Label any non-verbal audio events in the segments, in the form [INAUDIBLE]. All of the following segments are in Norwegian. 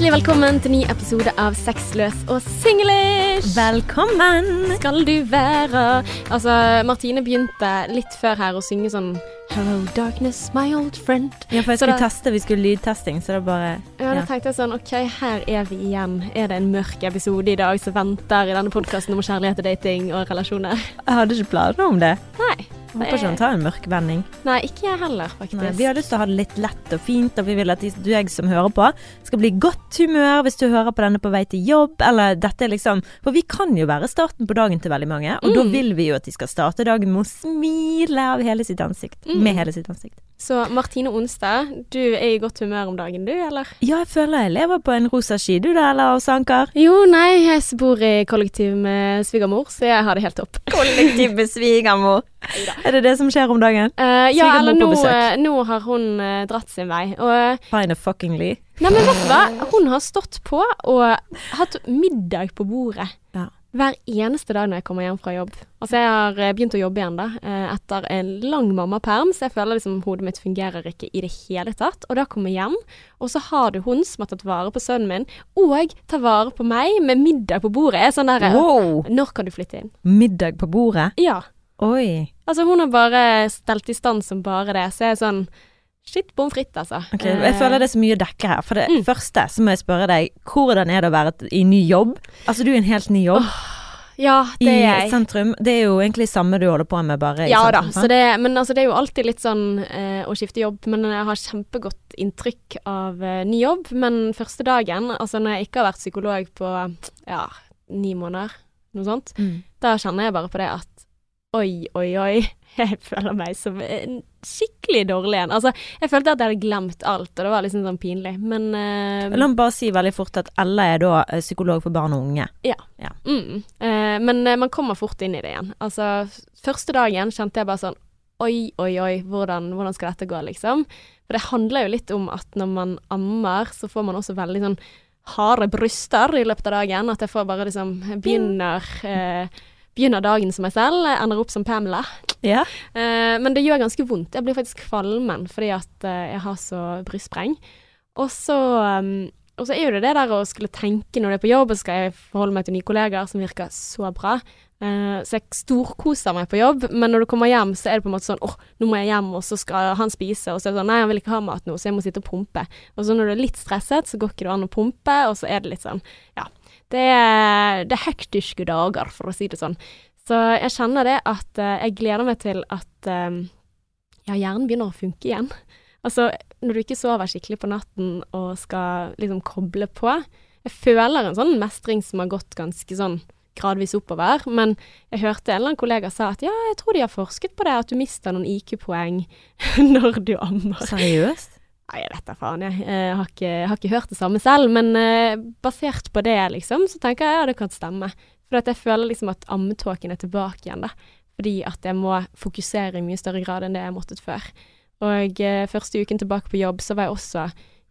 Hjertelig velkommen til ny episode av Sexløs og singlish. Velkommen! Skal du være Altså, Martine begynte litt før her å synge sånn Hello darkness, my old friend. Ja, for jeg skulle da- teste, vi skulle lydtesting, så det er bare Ja, da Ja. tenkte jeg sånn OK, her er vi igjen. Er det en mørk episode i dag som venter i denne podkasten om kjærlighet og dating og relasjoner? Jeg hadde ikke planer om det. Nei. Håper ikke hun tar en mørk vending. Nei, ikke jeg heller, faktisk. Nei, vi har lyst til å ha det litt lett og fint, og vi vil at du jeg som hører på, skal bli i godt humør hvis du hører på denne på vei til jobb, eller dette er liksom For vi kan jo være starten på dagen til veldig mange, og da Mm. vil vi jo at de skal starte dagen med å smile av hele sitt ansikt. Mm. Med hele sitt ansikt. Så Martine Onstad, du er i godt humør om dagen, du, eller? Ja, jeg føler jeg lever på en rosa ski, du da, eller Sanker? Jo, nei, jeg bor i kollektiv med svigermor, så jeg har det helt topp. [LAUGHS] Kollektiv med svigermor. Er det det som skjer om dagen? Uh, ja, eller nå, eh, nå har hun uh, dratt sin vei. Og Fine fuckingly. Nei, men vet du hva? Hun har stått på og hatt middag på bordet. Ja. Hver eneste dag når jeg kommer hjem fra jobb. Altså Jeg har eh, begynt å jobbe igjen da, eh, etter en lang mammaperm, så jeg føler liksom hodet mitt fungerer ikke i det hele tatt. Og da kommer jeg hjem, og så har du hun som har tatt vare på sønnen min, og tar vare på meg med middag på bordet. Jeg er sånn der Wow! Når kan du flytte inn? Middag på bordet? Ja. Oi. Altså hun har bare stelt i stand som bare det, så jeg er sånn Shit pommes frites, altså. Ok, Jeg føler det er så mye å dekke her. For det Mm. første så må jeg spørre deg, hvordan er det å være i ny jobb? Altså du er i en helt ny jobb Ja, det er jeg. I sentrum. Det er jo egentlig samme du holder på med, bare i Ja da, så det, men altså, det er jo alltid litt sånn eh, å skifte jobb. Men jeg har kjempegodt inntrykk av eh, ny jobb. Men første dagen, altså når jeg ikke har vært psykolog på ja, ni måneder, noe sånt, Mm. da kjenner jeg bare på det at oi, oi, oi, [LAUGHS] jeg føler meg som en skikkelig dårlig en. Altså, jeg følte at jeg hadde glemt alt, og det var liksom sånn pinlig. Men uh, La meg bare si veldig fort at Ella er da eh, psykolog for barn og unge. Mm. Uh, men uh, man kommer fort inn i det igjen. Altså, første dagen kjente jeg bare sånn Oi, oi, oi, hvordan, hvordan skal dette gå, liksom? For det handler jo litt om at når man ammer, så får man også veldig sånn harde bryster i løpet av dagen. At jeg får bare liksom Begynner, eh, begynner dagen som meg selv, ender opp som Pamela. Ja. Eh, men det gjør ganske vondt. Jeg blir faktisk kvalmen fordi at eh, jeg har så brystspreng. Og så, um, og så er jo det det der å skulle tenke når du er på jobb, og skal jeg forholde meg til nye kollegaer som virker så bra. Uh, så jeg storkoser meg på jobb, men når du kommer hjem, så er det på en måte sånn åh, nå må jeg hjem, og så skal han spise, og så er det sånn nei, han vil ikke ha mat nå, så jeg må sitte og pumpe. Og så når du er litt stresset, så går ikke det an å pumpe, og så er det litt sånn ja. Det er, det er hektiske dager, for å si det sånn. Så jeg kjenner det at uh, jeg gleder meg til at eh, ja, hjernen begynner å funke igjen. Altså, når du ikke sover skikkelig på natten og skal liksom koble på Jeg føler en sånn mestring som har gått ganske sånn gradvis oppover, men jeg hørte en eller annen kollega sa at ja, jeg tror de har forsket på det, at du mister noen IQ-poeng [LAUGHS] når du ammer. Seriøst? Nei, jeg vet da faen, jeg. Jeg har ikke, jeg har ikke hørt det samme selv, men eh, basert på det, liksom, så tenker jeg ja, det kan stemme. For jeg føler liksom at ammetåken er tilbake igjen, da. Fordi at jeg må fokusere i mye større grad enn det jeg måttet før. Og eh, første uken tilbake på jobb, så var jeg også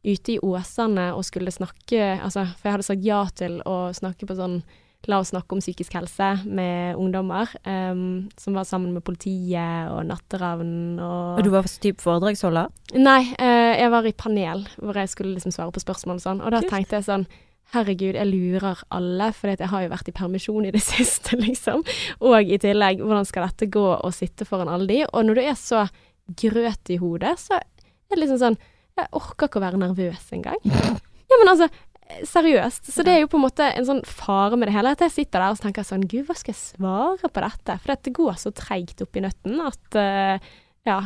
ute i Åsane og skulle snakke Altså, for jeg hadde sagt ja til å snakke på sånn La oss snakke om psykisk helse med ungdommer, Um, som var sammen med politiet og Natteravn og Og du var type foredragsholder? Nei, uh, jeg var i panel hvor jeg skulle liksom svare på spørsmål og sånn, og da Kult. tenkte jeg sånn Herregud, jeg lurer alle, for jeg har jo vært i permisjon i det [LAUGHS] siste, liksom. Og i tillegg, hvordan skal dette gå å sitte foran alle de? Og når du er så grøt i hodet, så er det liksom sånn Jeg orker ikke å være nervøs engang. [LAUGHS] Ja, men altså, seriøst. Så det er jo på en måte en sånn fare med det hele. At jeg sitter der og tenker sånn Gud, hva skal jeg svare på dette? For dette går så treigt opp i nøtten at uh, Ja.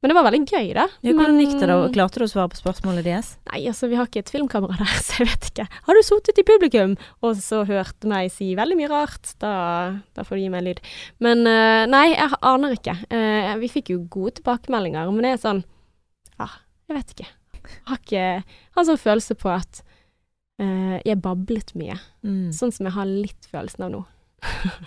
Men det var veldig gøy, da. Ja, hvordan gikk det da? Klarte du å svare på spørsmålet deres? Nei, altså, vi har ikke et filmkamera der, [LAUGHS] så jeg vet ikke. Har du sittet i publikum og så hørt meg si veldig mye rart, da, da får du gi meg en lyd. Men uh, nei, jeg aner ikke. Uh, vi fikk jo gode tilbakemeldinger, men det er sånn Ja, jeg vet ikke. Jeg har ikke har en sånn følelse på at jeg bablet mye. Mm. Sånn som jeg har litt følelsen av nå.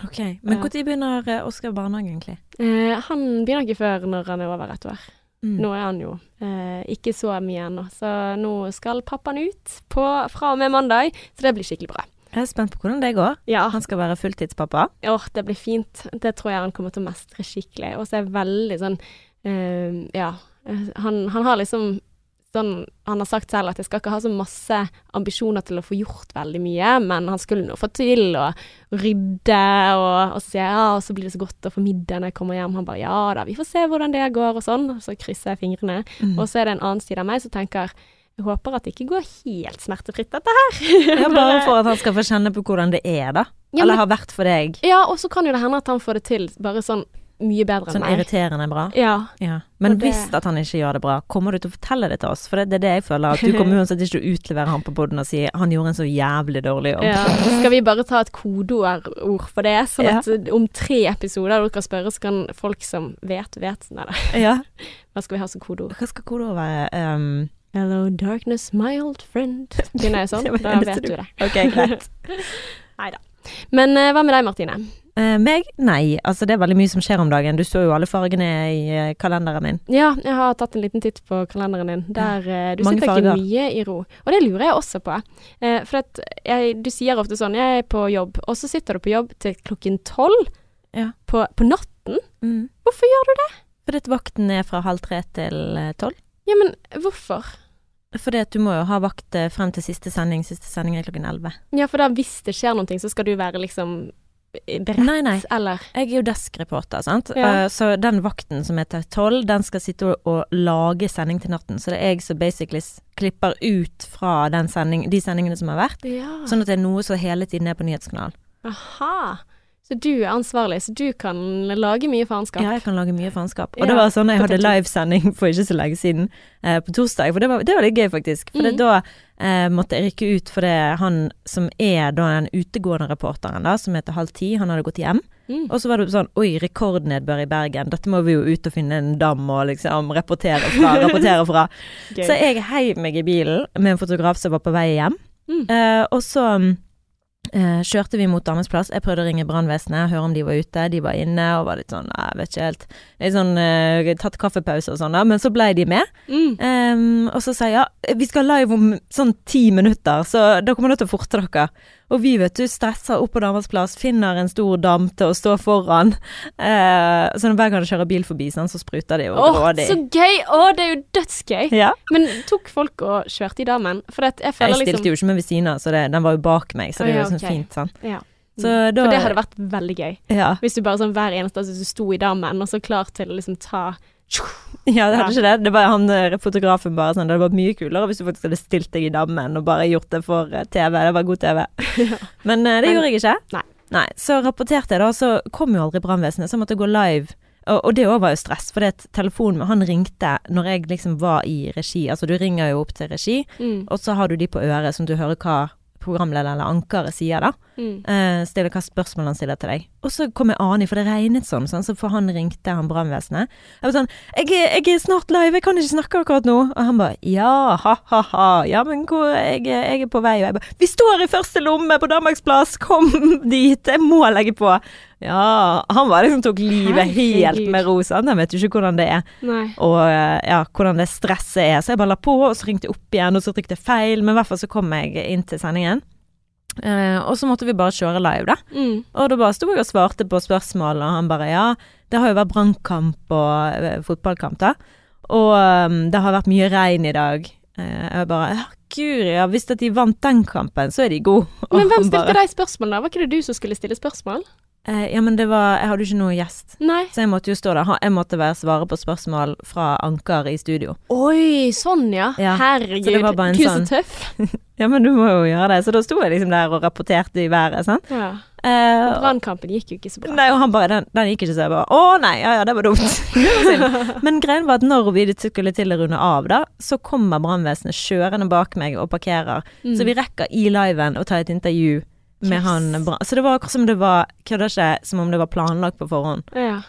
Ok, Men når begynner eh, Oskar i barnehage, egentlig? Eh, han begynner ikke før når han er over et år. Mm. Nå er han jo eh, ikke så mye ennå, så nå skal pappaen ut på, fra og med mandag, så det blir skikkelig bra. Jeg er spent på hvordan det går. Ja, Han skal være fulltidspappa. åh, det blir fint. Det tror jeg han kommer til å mestre skikkelig. Og så er jeg veldig sånn eh, Ja. eh, Han, han har liksom sånn, Han har sagt selv at jeg skal ikke ha så masse ambisjoner til å få gjort veldig mye, men han skulle nå få til å rydde, og, og så sier jeg ja, og så blir det så godt å få middag når jeg kommer hjem. Han bare ja da, vi får se hvordan det går, og sånn. Så krysser jeg fingrene. Mm. Og så er det en annen side av meg som tenker jeg håper at det ikke går helt smertefritt, dette her. [LAUGHS] Ja, bare for at han skal få kjenne på hvordan det er, da. Ja, Eller har vært for deg. Ja, og så kan jo det hende at han får det til bare sånn mye bedre Sånn enn meg. irriterende bra. Ja. Ja. Men det- hvis at han ikke gjør det bra, kommer du til å fortelle det til oss? For det, det er det jeg føler. At du [LAUGHS] kommer uansett ikke til å utlevere han på poden og si han gjorde en så jævlig dårlig jobb. ja. Skal vi bare ta et kodeord for det, sånn Ja. at om tre episoder dere spørre, så kan folk som vet, vet Nei da. [LAUGHS] Ja. Hva skal vi ha som kodeord? Hva skal kodeord være? Um, Hello darkness, my old friend. Begynner jeg sånn? [LAUGHS] Da vet du- du det. ok, greit. Nei da. Men eh, hva med deg, Martine? Eh, meg? Nei. Altså, det er veldig mye som skjer om dagen. Du så jo alle fargene i eh, kalenderen min. Ja, jeg har tatt en liten titt på kalenderen din. Der ja. du Mange sitter ikke mye i ro. Og det lurer jeg også på. Eh, for jeg, du sier ofte sånn 'jeg er på jobb', og så sitter du på jobb til klokken tolv Ja. på, på natten. Mm. Hvorfor gjør du det? Fordi at vakten er fra halv tre til eh, tolv. Ja, men hvorfor? Fordi at du må jo ha vakt eh, frem til siste sending. Siste sending er klokken elleve. Ja, for da hvis det skjer noe, så skal du være liksom beredt, Nei, nei. eller Jeg er jo deskreporter, sant. Ja. Uh, så den vakten som er til tolv, den skal sitte og, og lage sending til natten. Så det er jeg som basically klipper ut fra den sending, de sendingene som har vært. Ja. Sånn at det er noe som hele tiden er på nyhetskanalen. Aha. Så du er ansvarlig, så du kan lage mye faenskap. Ja, jeg kan lage mye faenskap. Og Ja, det var sånn jeg hadde livesending for ikke så lenge siden, eh, på torsdag. For det var, det var litt gøy, faktisk. For det, Mhm. da eh, måtte jeg rykke ut fordi han som er da den utegående reporteren, da, som heter halv ti, han hadde gått hjem. Mm. Og så var det sånn Oi, rekordnedbør i Bergen. Dette må vi jo ut og finne en dam og liksom rapportere fra. [LAUGHS] rapportere fra. Så jeg heiv meg i bilen med en fotograf som var på vei hjem. Mm. Eh, og så mm, kjørte vi mot Damens plass. Jeg prøvde å ringe brannvesenet, høre om de var ute. De var inne og var litt sånn jeg vet ikke helt. Litt sånn eh, tatt kaffepause og sånn, da. Men så ble de med. Mm. Em, og så sa jeg ja, vi skal live om sånn ti minutter, så da kommer dere til å forte dere. Og vi, vet du, stresser opp på Damas plass, finner en stor dam til å stå foran. Eh, så hver gang du kjører bil forbi, sånn, så spruter de og Åh, grådig. så gøy! Å, det er jo dødsgøy. Ja. Men tok folk og kjørte i damen? For at jeg Jeg stilte liksom jo ikke med ved siden av, så det, den var jo bak meg, så det er ja, jo sånn fint, sånn. Ja. Så Mm. da For det hadde vært veldig gøy. Ja. Hvis du bare sånn hver eneste dag du sto i damen, og så klar til å liksom ta Ja, det hadde Ja. ikke det. Det var han eh, fotografen bare sånn Det hadde vært mye kulere hvis du faktisk hadde stilt deg i dammen og bare gjort det for eh, TV. Det var god TV. [LAUGHS] Men eh, det Men- gjorde jeg ikke. Nei. Nei. Så rapporterte jeg, da, så kom jo aldri brannvesenet, så jeg måtte gå live. Og, og det òg var jo stress, for det min, telefonen Han ringte når jeg liksom var i regi. Altså du ringer jo opp til regi, mm. og så har du de på øret, sånn at du hører hva programleder eller ankeret sier, da. Mm. Stiller hva spørsmål han stiller til deg. Og så kom jeg aning, for det regnet sånn, sånn, så for han ringte han brannvesenet. Jeg var sånn jeg, 'Jeg er snart live, jeg kan ikke snakke akkurat nå.' Og han bare 'Ja, ha-ha-ha. Ja, men hvor jeg, jeg er på vei.' Og jeg bare 'Vi står i første lomme på Danmarksplass, kom [LAUGHS] dit, jeg må legge på'. Ja, han var liksom tok livet helt med ro, sant. Han vet jo ikke hvordan det er Nei. og eh, ja, hvordan det stresset er. Så jeg bare la på, og så ringte jeg opp igjen, og så trykte jeg feil, men i hvert fall så kom jeg inn til sendingen. Eh, og så måtte vi bare kjøre live, da. Mm. Og da bare sto jeg og svarte på spørsmål, og han bare ja, det har jo vært brannkamp og uh, fotballkamp, da. Og um, det har vært mye regn i dag. Uh, jeg bare ja, guri, ja, hvis de vant den kampen, så er de gode. [LAUGHS] Men hvem stilte bare, deg spørsmål, da? Var ikke det du som skulle stille spørsmål? Eh, ja, men det var Jeg hadde jo ikke noen gjest. Nei. Så jeg måtte jo stå der. Jeg måtte være svare på spørsmål fra anker i studio. Oi, sånn ja. Ja, Herregud. så Gud, sånn- så tøff. [LAUGHS] Ja, men du må jo gjøre det. Så da sto jeg liksom der og rapporterte i været, sant. Ja. Eh, Brannkampen gikk jo ikke så bra. Nei, og han bare den, den gikk ikke så jeg bare Å nei, ja ja, det var dumt. [LAUGHS] Men greien var at når vi skulle til å runde av, da, så kommer brannvesenet kjørende bak meg og parkerer. Mm. Så vi rekker i liven å ta et intervju med Yes. han brann... Så det var akkurat som det var Kødder ikke, som om det var planlagt på forhånd. Ja.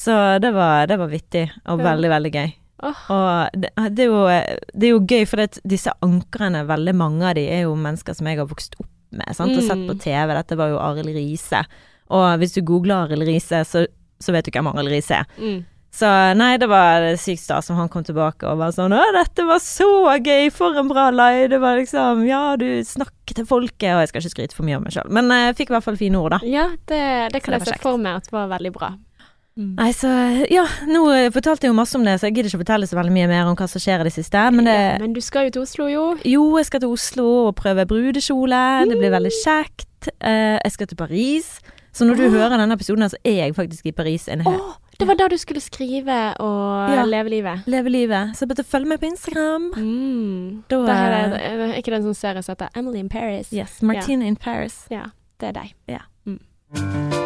Så det var, det var vittig, og Ja. veldig, veldig gøy. Oh. Og det, det, er jo, det er jo gøy, for disse ankerne, veldig mange av de er jo mennesker som jeg har vokst opp med, sant, og sett på Mm. TV. Dette var jo Arild Riise. Og hvis du googler Arild Riise, så, så vet du hvem Arild Riise er. Mm. Så nei, det var sykt stas når han kom tilbake og var sånn 'Å, dette var så gøy! For en bra live!' Det var liksom Ja, du snakker til folket. Og jeg skal ikke skryte for mye av meg sjøl, men jeg fikk i hvert fall fine ord, da. Ja, det, det kan det jeg se for meg at var veldig bra. Nei, så ja, nå eh, fortalte jeg jo masse om det, så jeg gidder ikke å fortelle så veldig mye mer om hva som skjer i det siste. Men det Ja, men du skal jo til Oslo, jo. Jo, jeg skal til Oslo og prøve brudekjole. Det blir veldig kjekt. Eh, jeg skal til Paris. Så når du oh. hører denne episoden, så er jeg faktisk i Paris en hel hel det var da du skulle skrive og Ja. leve livet. Leve livet. Så bare følg med på Instagram. Mm. Da Det er, det, er, ikke det en sånn serie som heter Emily in Paris? Yes, Martina in Paris. Ja, det er deg. Ja. Mm.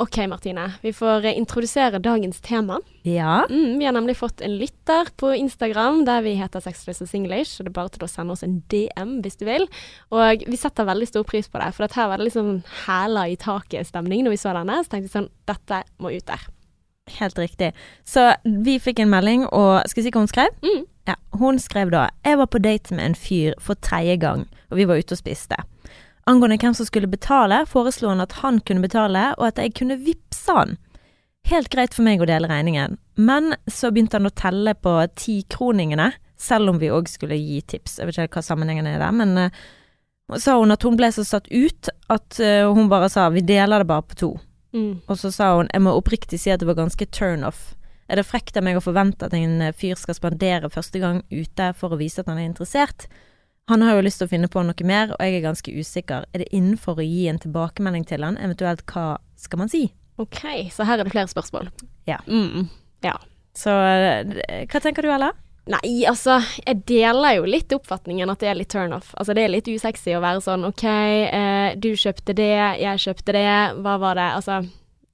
OK, Martine. Vi får eh, introdusere dagens tema. Ja. Mm, vi har nemlig fått en lytter på Instagram der vi heter Sexless og Singlish, og det er bare til å sende oss en DM hvis du vil. Og vi setter veldig stor pris på det, for dette her var det sånn hæla i taket-stemning når vi så denne. Så tenkte vi sånn, dette må ut der. Helt riktig. Så vi fikk en melding, og skal vi si hva hun skrev? Mm. Ja, Hun skrev da Jeg var på date med en fyr for tredje gang, og vi var ute og spiste. Angående hvem som skulle betale, foreslo han at han kunne betale, og at jeg kunne vippse han. Helt greit for meg å dele regningen, men så begynte han å telle på tikroningene, selv om vi òg skulle gi tips. Jeg vet ikke hva sammenhengen er der, men uh, sa hun at hun ble så satt ut at uh, hun bare sa vi deler det bare på to. Mm. Og så sa hun jeg må oppriktig si at det var ganske turn off. Er det frekt av meg å forvente at en eh, fyr skal spandere første gang ute for å vise at han er interessert? Han har jo lyst til å finne på noe mer, og jeg er ganske usikker. Er det innenfor å gi en tilbakemelding til han? Eventuelt hva skal man si? OK, så her er det flere spørsmål. Ja. Mm. ja. Så eh, hva tenker du, Ella? Nei, altså, jeg deler jo litt oppfatningen at det er litt turnoff. Altså, det er litt usexy å være sånn OK, eh, du kjøpte det, jeg kjøpte det, hva var det? Altså,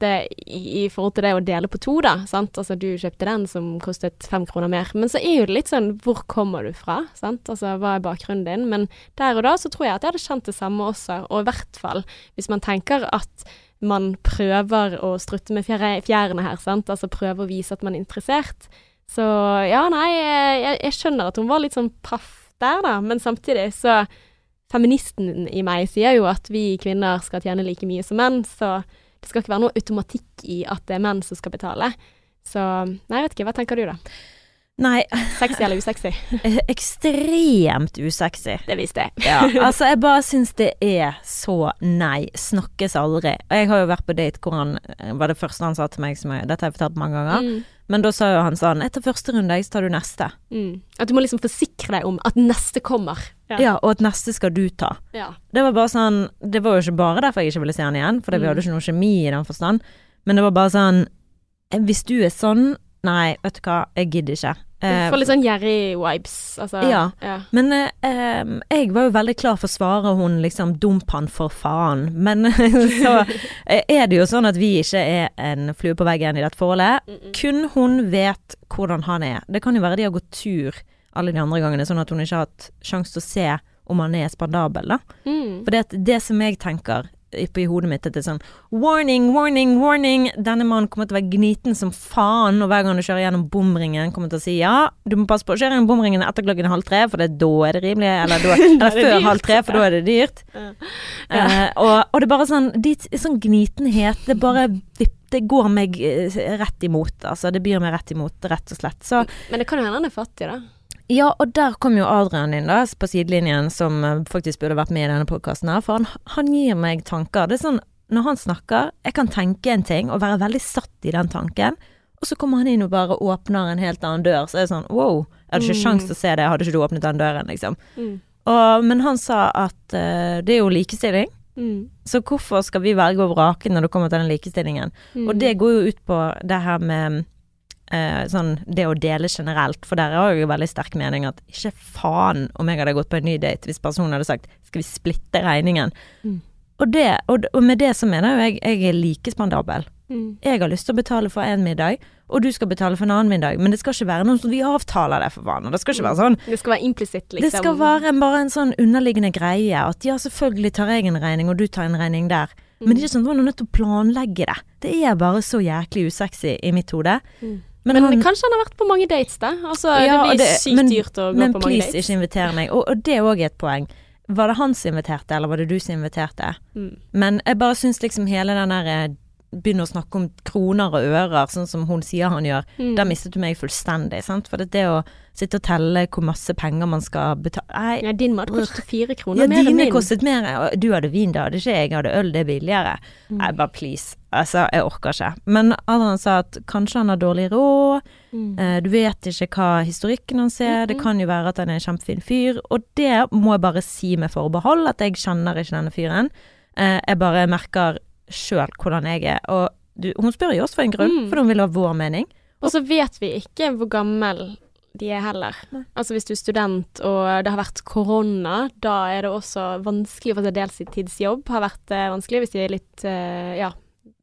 det i, forhold til det å dele på to, da, sant. Altså, du kjøpte den som kostet fem kroner mer. Men så er jo det litt sånn, hvor kommer du fra, sant? Altså, hva er bakgrunnen din? Men der og da så tror jeg at jeg hadde kjent det samme også, og i hvert fall hvis man tenker at man prøver å strutte med fjære- fjærene her, sant. Altså prøve å vise at man er interessert. Så ja, nei, jeg, jeg skjønner at hun var litt sånn paff der, da, men samtidig så Feministen i meg sier jo at vi kvinner skal tjene like mye som menn, så det skal ikke være noe automatikk i at det er menn som skal betale. Så nei, jeg vet ikke, hva tenker du da? Nei, Sexy eller usexy? [LAUGHS] eh, ekstremt usexy. Det visste jeg. Ja, [LAUGHS] altså jeg bare syns det er så nei, snakkes aldri. Og jeg har jo vært på date hvor han eh, var det første han sa til meg, som jeg, dette har jeg fortalt mange ganger, Mm, men da sa jo han sånn etter første runde, så tar du neste. mm. At du må liksom forsikre deg om at neste kommer. Ja. og at neste skal du ta. Ja. Det var bare sånn Det var jo ikke bare derfor jeg ikke ville se han igjen, for vi Mm. hadde ikke noe kjemi i den forstand, men det var bare sånn eh, Hvis du er sånn, nei, vet du hva, jeg gidder ikke. Du Eh, får litt sånn gjerrig-vibes. Altså, Ja. ja. Men eh, jeg var jo veldig klar for å svare hun liksom 'dump han for faen', men [LAUGHS] så eh, er det jo sånn at vi ikke er en flue på veggen i dette forholdet. Mm-mm. Kun hun vet hvordan han er. Det kan jo være de har gått tur alle de andre gangene, sånn at hun ikke har hatt sjanse til å se om han er spandabel, da. Mm. For det, det som jeg tenker i hodet mitt, at det er sånn Warning, warning, warning! Denne mannen kommer til å være gniten som faen, og hver gang du kjører gjennom bomringen, kommer til å si ja, du må passe på å kjøre gjennom bomringen etter klokken halv tre, for det, da er det rimelig, eller, da, [LAUGHS] eller er før dyrt. halv tre, for da er det dyrt. Ja. Uh, og, og det er bare sånn de, Sånn gnitenhet, det bare det går meg eh, rett imot. Altså, det byr meg rett imot, rett og slett. Så Men det kan jo hende han er fattig, da. Ja, og der kom jo Adrian inn da, på sidelinjen, som eh, faktisk burde vært med i denne podkasten her. For han, han gir meg tanker. Det er sånn, når han snakker, jeg kan tenke en ting og være veldig satt i den tanken. Og så kommer han inn og bare åpner en helt annen dør. Så er det sånn wow, jeg hadde ikke Mm. sjans til å se det, hadde ikke du åpnet den døren, liksom. Mm. Og, men han sa at uh, det er jo likestilling. Mm. Så hvorfor skal vi velge å vrake når det kommer til den likestillingen? Mm. Og det går jo ut på det her med eh, sånn det å dele generelt, for der har jeg jo veldig sterk mening at ikke faen om jeg hadde gått på en ny date hvis personen hadde sagt skal vi splitte regningen. Mm. Og, det, og, og med det så mener jo jeg jeg er like spandabel. Mm. Jeg har lyst til å betale for en middag, og du skal betale for en annen middag, men det skal ikke være noen som vi avtaler det for faen. Det skal ikke være sånn Det skal være implisitt, liksom. det skal være en, bare en sånn underliggende greie. At ja, selvfølgelig tar jeg en regning, og du tar en regning der. Men det er ikke sånn at man er nødt til å planlegge det. Det er bare så jæklig usexy i mitt hode. Mm. Men, Men, han, kanskje han har vært på mange dates, da. Altså, Ja, det blir det- sykt men- dyrt å gå på mange dates. Men please, ikke inviter meg. Og, og det er òg et poeng. Var det han som inviterte, eller var det du som inviterte? Mm. Men jeg bare syns liksom hele den der begynner å snakke om kroner og ører, sånn som hun sier han gjør, Mm. da mistet du meg fullstendig, sant. For det, det å sitte og telle hvor masse penger man skal betale Nei, Ja, din mat kostet fire kroner ja, mer enn dine kostet mer. Du hadde vin, da hadde ikke jeg. Hadde øl, det er billigere. Mm. Jeg bare please. Altså, jeg orker ikke. Men Adrian sa at kanskje han har dårlig råd. Mm. Eh, du vet ikke hva historikken hans er. Det Mhm. kan jo være at han er en kjempefin fyr. Og det må jeg bare si med forbehold, at jeg kjenner ikke denne fyren. Eh, jeg bare merker sjøl hvordan jeg er. Og du, hun spør jo oss for en grunn, Mm. for hun vil ha vår mening. Og så vet vi ikke hvor gammel de er heller. Nei. Altså hvis du er student og det har vært korona, da er det også vanskelig å få seg deltidsjobb. Har vært eh, vanskelig hvis de er litt eh, ja,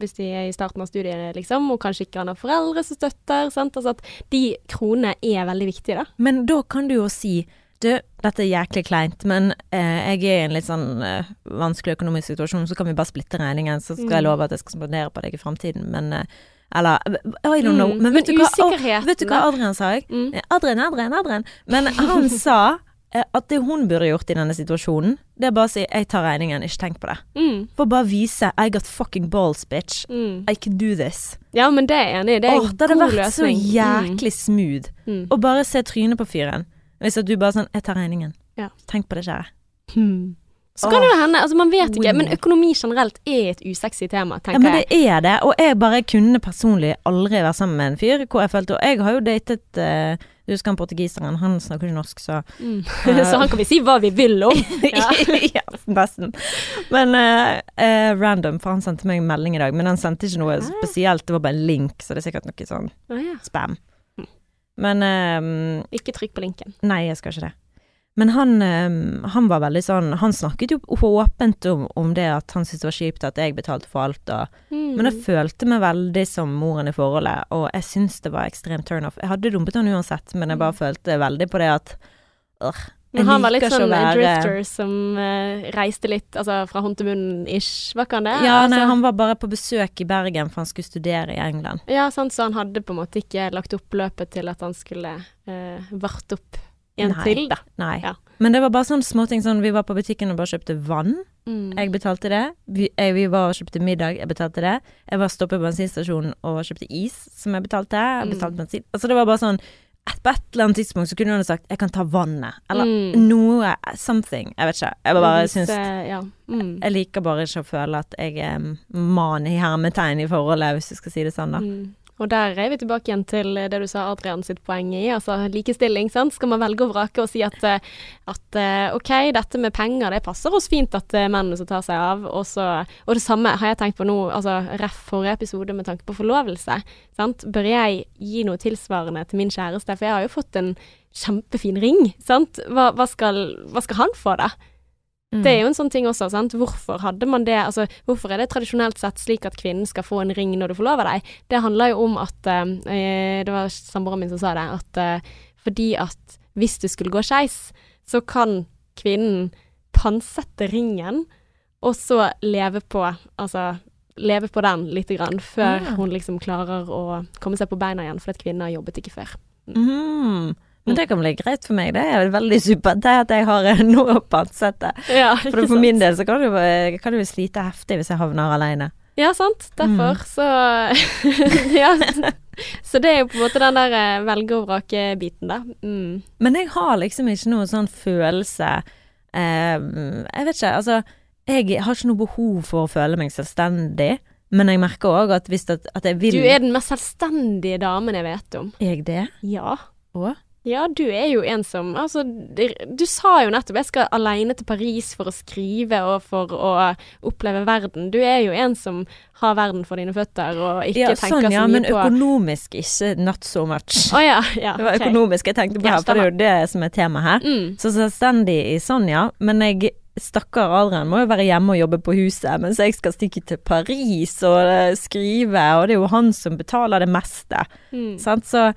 hvis de er i starten av studiene, liksom, og kanskje ikke han har foreldre som støtter. Sant? Altså at de kronene er veldig viktige, da. Men da kan du jo si du, dette er jæklig kleint, men eh, jeg er i en litt sånn eh, vanskelig økonomisk situasjon, så kan vi bare splitte regningen, så skal jeg Mm. love at jeg skal spandere på deg i framtiden, men eh, Eller I don't know. Mm, Men vet du hva, Å, vet du hva? Adrian sa? Jeg? Mm. Eh, Adrian, Adrian, Adrian. Men han [LAUGHS] sa eh, at det hun burde gjort i denne situasjonen, det er bare å si 'jeg tar regningen, ikke tenk på det'. Mm. For bare vise 'I got fucking balls, bitch'. Mm. I can do this. Ja, men det er jeg enig i. Det er oh, en det hadde god vært så løsning. jæklig smooth. Mm. Bare se trynet på fyren. Hvis du bare sånn 'jeg tar regningen'. Ja. Tenk på det, kjære. Hmm. Så kan det jo hende, altså man vet ikke, men økonomi generelt er et usexy tema, tenker jeg. Ja, men det er det. Og jeg bare kunne personlig aldri være sammen med en fyr hvor jeg følte Og jeg har jo datet uh, Du husker han portugiseren, han snakker ikke norsk, så Mm. [LAUGHS] [LAUGHS] så han kan vi si hva vi vil om. [LAUGHS] Ja. ja, nesten. Men uh, random, for han sendte meg en melding i dag. Men han sendte ikke noe Ah. spesielt, det var bare en link, så det er sikkert noe sånn ah, ja. spam. Mm. Men um, Ikke trykk på linken. Nei, jeg skal ikke det. Men han, um, han var veldig sånn Han snakket jo åpent om, om det at han syntes det var kjipt at jeg betalte for alt, og Mm. Men jeg følte meg veldig som moren i forholdet, og jeg syns det var ekstremt turnoff. Jeg hadde dumpet han uansett, men jeg bare følte veldig på det at øh, Men han var litt sånn være- drifter som uh, reiste litt, altså fra hånd til munn-ish, var ikke han det? Ja, nei, altså, han var bare på besøk i Bergen, for han skulle studere i England. ja, sant, så han hadde på en måte ikke lagt opp løpet til at han skulle uh, varte opp en Nei. til, da. Nei. Ja. Men det var bare sånne småting sånn Vi var på butikken og bare kjøpte vann. Mm. Jeg betalte det. Vi, jeg, vi var og kjøpte middag, jeg betalte det. Jeg var stoppet på bensinstasjonen og kjøpte is, som jeg betalte. Jeg Mm. betalte bensin. Altså det var bare sånn På et eller annet tidspunkt så kunne hun ha sagt 'jeg kan ta vannet', eller Mm. noe Something. Jeg vet ikke. Jeg bare Vise- syns ja. mm. Jeg liker bare ikke å føle at jeg er man i hermetegn i forholdet, hvis du skal si det sånn, da. Mm. Og der er vi tilbake igjen til det du sa Adrian sitt poeng i, altså likestilling. sant? Skal man velge å vrake og si at, eh, at eh, OK, dette med penger, det passer oss fint at mennene som tar seg av. Og, og det samme har jeg tenkt på nå, altså ref forrige episode med tanke på forlovelse. sant? Bør jeg gi noe tilsvarende til min kjæreste? For jeg har jo fått en kjempefin ring, sant? Hva, hva, skal, hva skal han få, da? Mm. Det er jo en sånn ting også, sant. Hvorfor hadde man det, altså hvorfor er det tradisjonelt sett slik at kvinnen skal få en ring når du forlover deg? Det handler jo om at eh, Det var samboeren min som sa det, at eh, fordi at hvis det skulle gå skeis, så kan kvinnen pantsette ringen, og så leve på Altså leve på den lite grann, før Ah. hun liksom klarer å komme seg på beina igjen, fordi at kvinner jobbet ikke før. Mhm. Men det kan bli greit for meg. Det er veldig supert det at jeg har [LAUGHS] noe å pantsette. Ja, For for min del så kan eh, kan jo slite heftig hvis jeg havner alene. Ja, sant. Derfor Mm. så [LAUGHS] Ja. Så det er jo på en måte den der eh, velge og vrake-biten, da. Mm. Men jeg har liksom ikke noen sånn følelse eh, Jeg vet ikke, altså Jeg har ikke noe behov for å føle meg selvstendig, men jeg merker òg at hvis at, at jeg vil Du er den mest selvstendige damen jeg vet om. Er jeg det? Ja. Å? Ja, du er jo en som Altså, du sa jo nettopp jeg skal aleine til Paris for å skrive og for å oppleve verden. Du er jo en som har verden for dine føtter og ikke Ja, tenker sånn, ja, så mye men økonomisk ikke not so much. Oh, ja, ja. Det var okay. økonomisk jeg tenkte på her, for det er jo det som er temaet her. Mm. Så selvstendig i sånn, ja. Men jeg Stakkar Adrian må jo være hjemme og jobbe på huset, mens jeg skal stikke til Paris og eh, skrive, og det er jo han som betaler det meste. Mm. Sant? Så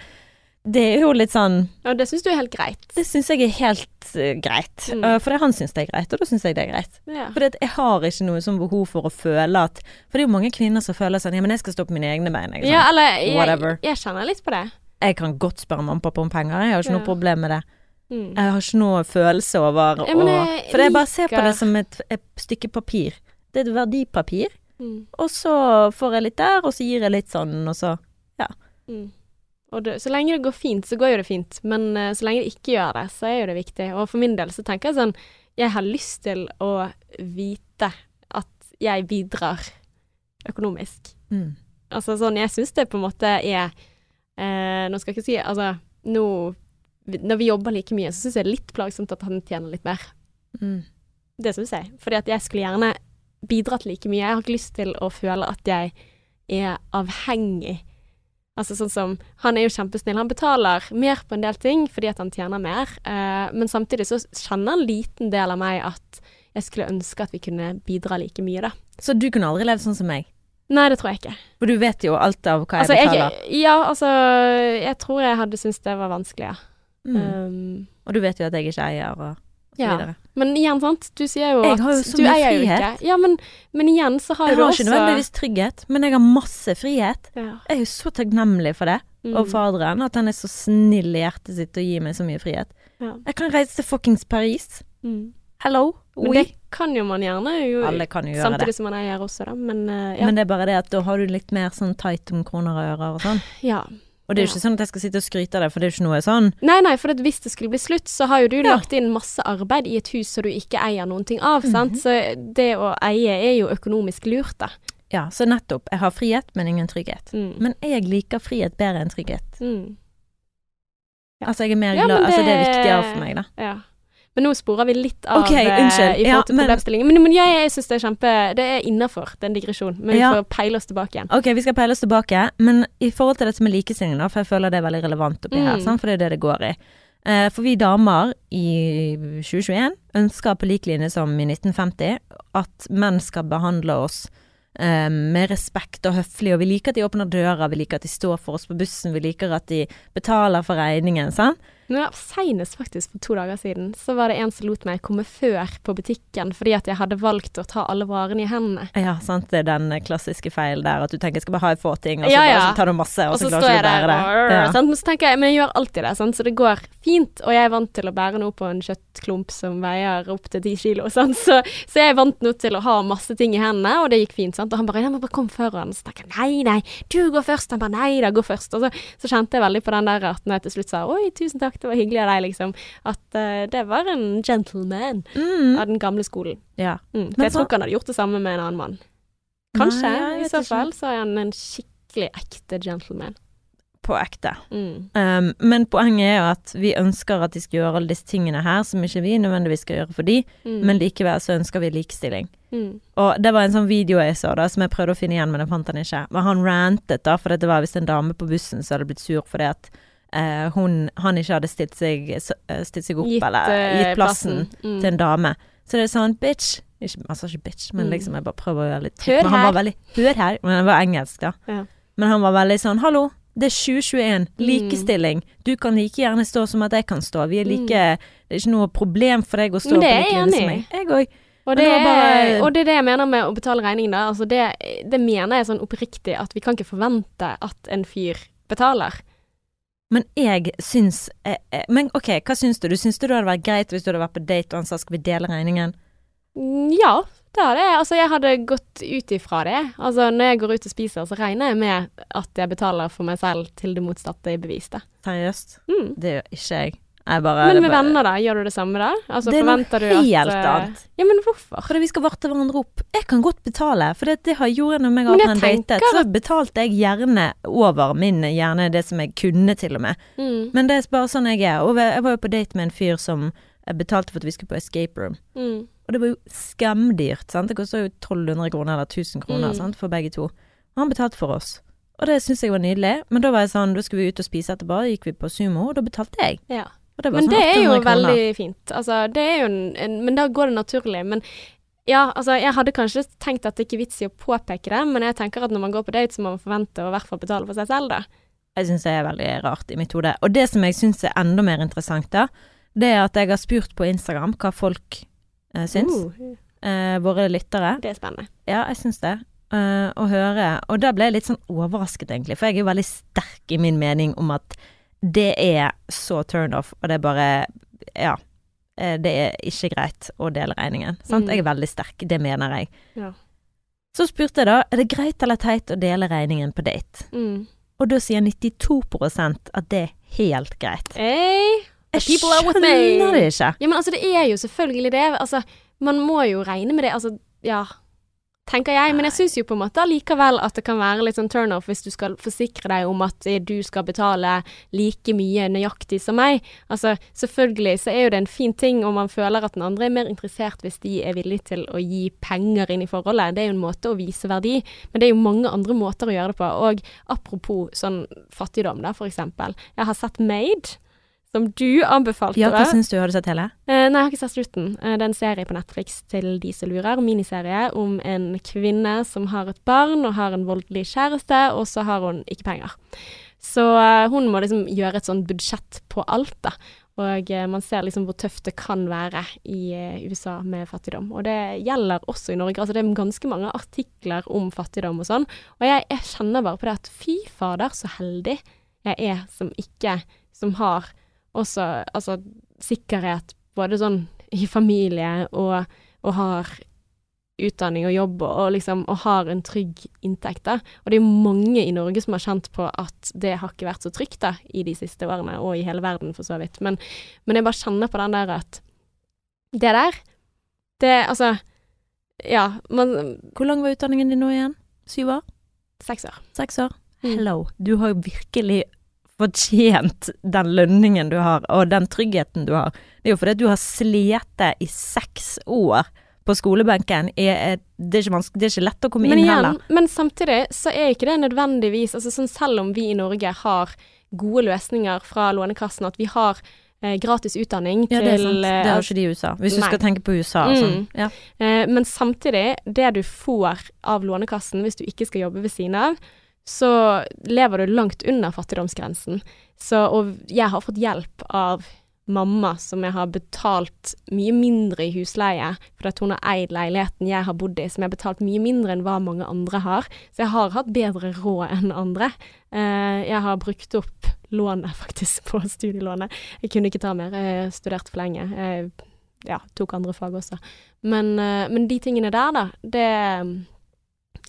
det er jo litt sånn Og det syns du er helt greit. Det syns jeg er helt uh, greit. Mm. Uh, fordi han syns det er greit, og da syns jeg det er greit. Ja. For jeg har ikke noe sånn behov for å føle at For det er jo mange kvinner som føler sånn Ja, men jeg skal stå på mine egne bein. Ikke sant? Ja, eller jeg, jeg kjenner litt på det. Jeg kan godt spørre mamma og pappa om penger, jeg har ikke Ja. noe problem med det. Mm. Jeg har ikke noe følelse over Ja, å For jeg bare ser på det som et, et stykke papir. Det er et verdipapir. Mm. Og så får jeg litt der, og så gir jeg litt sånn, og så Ja. Mm. Og det, så lenge det går fint, så går jo det fint. Men uh, så lenge det ikke gjør det, så er jo det viktig. Og for min del så tenker jeg sånn Jeg har lyst til å vite at jeg bidrar økonomisk. mm. Altså sånn, jeg syns det på en måte er uh, Nå skal jeg ikke si Altså, nå Når vi jobber like mye, så syns jeg det er litt plagsomt at han tjener litt mer. Mm. Det syns jeg. Fordi at jeg skulle gjerne bidratt like mye. Jeg har ikke lyst til å føle at jeg er avhengig. Altså sånn som Han er jo kjempesnill. Han betaler mer på en del ting fordi at han tjener mer, eh, men samtidig så kjenner en liten del av meg at jeg skulle ønske at vi kunne bidra like mye, da. Så du kunne aldri levd sånn som meg? Nei, det tror jeg ikke. For du vet jo alt av hva jeg Altså, jeg, betaler. ja, altså Jeg tror jeg hadde syntes det var vanskelig, ja. Mm. Um, Og du vet jo at jeg ikke eier, og Ja. videre. men igjen, sant. Du sier jo Jeg at har jo så du mye frihet. ikke. Ja, men, men igjen så har Jeg jo har du ikke også nødvendigvis trygghet, men jeg har masse frihet. ja. Jeg er jo så takknemlig for det. Mm. Og faderen, at han er så snill i hjertet sitt og gir meg så mye frihet. Ja. Jeg kan reise til fuckings Paris. Mm. Hello? Men Oui. det kan jo man gjerne jo, Alle kan jo gjøre Samtidig det. som man eier også, da. Men uh, ja. Men det er bare det at da har du litt mer sånn tight om kroner og ører og sånn. ja. Og det er jo ikke sånn at jeg skal sitte og skryte av det, for det er jo ikke noe sånn. Nei, nei, for hvis det skulle bli slutt, så har jo du Ja. lagt inn masse arbeid i et hus som du ikke eier noen ting av, Mhm. sant. Så det å eie er jo økonomisk lurt, da. Ja, så nettopp. Jeg har frihet, men ingen trygghet. Mm. Men jeg liker frihet bedre enn trygghet. Mm. Ja. Altså, jeg er mer Ja, glad Altså, det er viktigere for meg, da. Ja. Men nå sporer vi litt av Ok, eh, unnskyld. i forhold til men- problemstillingen. Men, men jeg, jeg syns det er kjempe Det er innafor, det er en digresjon. Men vi Ja. får peile oss tilbake igjen. Ok, vi skal peile oss tilbake, men i forhold til dette med likestilling, da, for jeg føler det er veldig relevant oppi her, Mm. sant? for det er det det går i. Eh, for vi damer i 2021 ønsker på lik linje som i 1950 at menn skal behandle oss eh, med respekt og høflig, og vi liker at de åpner døra, vi liker at de står for oss på bussen, vi liker at de betaler for regningen, sant? Men Senest faktisk for to dager siden, så var det en som lot meg komme før på butikken fordi at jeg hadde valgt å ta alle varene i hendene. Ja, sant, det er den klassiske feil der, at du tenker jeg skal bare ha få ting, og så Ja, ja. så tar du masse, og, Og så så klarer du ikke å bære det. Ja. sant? men så tenker jeg, men jeg gjør alltid det, sant? så det går fint. Og jeg er vant til å bære noe på en kjøttklump som veier opp til ti kilo? Så, så jeg er vant nå til å ha masse ting i hendene, og det gikk fint. sant? Og han bare ja, men bare kom foran. Så tenker jeg nei, nei, du går først. Han bare nei da, gå først. Og så, så kjente jeg veldig på den der at når jeg til slutt sa oi, tusen takk, det var hyggelig av deg, liksom. At uh, det var en gentleman Mm. av den gamle skolen. ja. Mm. Men jeg så- tror ikke han hadde gjort det samme med en annen mann. Kanskje. Nei, I så ikke. fall så er han en skikkelig ekte gentleman. På ekte. Mm. Um, men poenget er jo at vi ønsker at de skal gjøre alle disse tingene her, som ikke vi nødvendigvis skal gjøre for de, Mm. men likevel så ønsker vi likestilling. mm. Og det var en sånn video jeg så da, som jeg prøvde å finne igjen, men jeg fant den ikke. Men han rantet da, for det var visst en dame på bussen som hadde blitt sur fordi at eh, hun, han ikke hadde stilt seg, eh, stilt seg opp, eller eh, gitt plassen Mm. til en dame. Så det er sånn, bitch ikke, Han ikke bitch, men Mm. liksom jeg bare prøver å gjøre litt Hør Men han her. var veldig Hør her. Men han var engelsk, da. Ja. Men han var veldig sånn Hallo, det er 2021. Mm. Likestilling. Du kan like gjerne stå som at jeg kan stå. Vi er like Det er ikke noe problem for deg å stå på like linje som meg. Jeg òg. Og det, det bare- og det er det jeg mener med å betale regningen, da. Altså det, det mener jeg sånn oppriktig at vi kan ikke forvente at en fyr betaler. Men jeg syns eh, eh, Men ok, hva syns du? Du syns det hadde vært greit hvis du hadde vært på date og han sa skal vi dele regningen? Mm, Ja, det hadde jeg. Altså, jeg hadde gått ut ifra det. Altså, når jeg går ut og spiser, så regner jeg med at jeg betaler for meg selv til det motsatte er bevist. Seriøst? Mm. Det gjør ikke jeg. Jeg bare, Men med bare- venner, da? Gjør du det samme da? Altså, Det er noe helt du at eh, annet. Ja, men hvorfor? Fordi vi skal varte hverandre opp. Jeg kan godt betale, for det, det har jeg gjort når jeg og jeg datet. tenker Så betalte jeg gjerne over min, gjerne det som jeg kunne til og med. Mm. Men det er bare sånn jeg er. Og jeg var jo på date med en fyr som betalte for at vi skulle på escape room. Mm. Og det var jo skamdyrt, sant. Det kosta jo 1200 kroner eller 1000 kroner Mm. sant, for begge to. Og han betalte for oss. Og det syns jeg var nydelig. Men da var jeg sånn, da skulle vi ut og spise etterpå. Da gikk vi på sumo, og da betalte jeg. Ja. Det Men sånn det er jo kroner. veldig fint. Altså, det er jo en, en Men da går det naturlig. Men ja, altså, jeg hadde kanskje tenkt at det ikke er vits i å påpeke det, men jeg tenker at når man går på date, så må man forvente å i hvert fall betale for seg selv, da. Jeg syns det er veldig rart i mitt hode. Og det som jeg syns er enda mer interessant, da, det er at jeg har spurt på Instagram hva folk eh, syns. Uh, Eh, våre lyttere. det er spennende. Ja, jeg syns det. Eh, å høre. Og da ble jeg litt sånn overrasket, egentlig. For jeg er jo veldig sterk i min mening om at det er så turn off, og det er bare Ja. eh, Det er ikke greit å dele regningen. Sant? Mm. Jeg er veldig sterk. Det mener jeg. Ja. Så spurte jeg da er det greit eller teit å dele regningen på date. Mm. Og da sier 92% at det er helt greit. Hey, Jeg skjønner det ikke. Ja, men altså, det er jo selvfølgelig det. Altså, man må jo regne med det. Altså, ja, tenker jeg. Men jeg syns jo på en måte allikevel at det kan være litt sånn turnoff hvis du skal forsikre deg om at eh, du skal betale like mye nøyaktig som meg. Altså, selvfølgelig så er jo det en fin ting om man føler at den andre er mer interessert hvis de er villige til å gi penger inn i forholdet. Det er jo en måte å vise verdi, men det er jo mange andre måter å gjøre det på. Og apropos sånn fattigdom, da, for eksempel. Jeg har sett Made. Som du anbefalte. Ja, hva syns du? Har du sett hele? Eh, nei, jeg har ikke sett slutten. Eh, det er en serie på Netflix til de som lurer. Miniserie om en kvinne som har et barn og har en voldelig kjæreste, og så har hun ikke penger. Så eh, hun må liksom gjøre et sånn budsjett på alt, da. Og eh, man ser liksom hvor tøft det kan være i eh, USA med fattigdom. Og det gjelder også i Norge. Altså det er ganske mange artikler om fattigdom og sånn. Og jeg, jeg kjenner bare på det at fy fader, så heldig jeg er som ikke Som har også altså sikkerhet både sånn i familie og, og har utdanning og jobb og, og liksom og har en trygg inntekt. da. Og det er mange i Norge som har kjent på at det har ikke vært så trygt da, i de siste årene, og i hele verden for så vidt. Men, men jeg bare kjenner på den der at det der, det altså Ja, man Hvor lang var utdanningen din nå igjen? Syv år? Seks år. Seks år? Mm. Hello. Du har virkelig fortjent den lønningen du har, og den tryggheten du har. Det er jo fordi du har slitt i seks år på skolebenken. Er, det, er vanske- det er ikke lett å komme Men inn igjen, heller. men samtidig så er ikke det nødvendigvis altså sånn Selv om vi i Norge har gode løsninger fra Lånekassen, at vi har eh, gratis utdanning Ja, det til eh, Det har ikke de i USA. Hvis du skal tenke på USA. og Sånn. Ja. Eh, men samtidig, det du får av Lånekassen hvis du ikke skal jobbe ved siden av, så lever du langt under fattigdomsgrensen. Så, og jeg har fått hjelp av mamma som jeg har betalt mye mindre i husleie, for at hun har eid leiligheten jeg har bodd i, som jeg har betalt mye mindre enn hva mange andre har. Så jeg har hatt bedre råd [LAUGHS] enn andre. Eh, jeg har brukt opp lånet [LAUGHS] faktisk på studielånet. Jeg kunne ikke ta mer, jeg studerte for lenge. Jeg ja, tok andre fag også. Men, eh, men de tingene der, da, det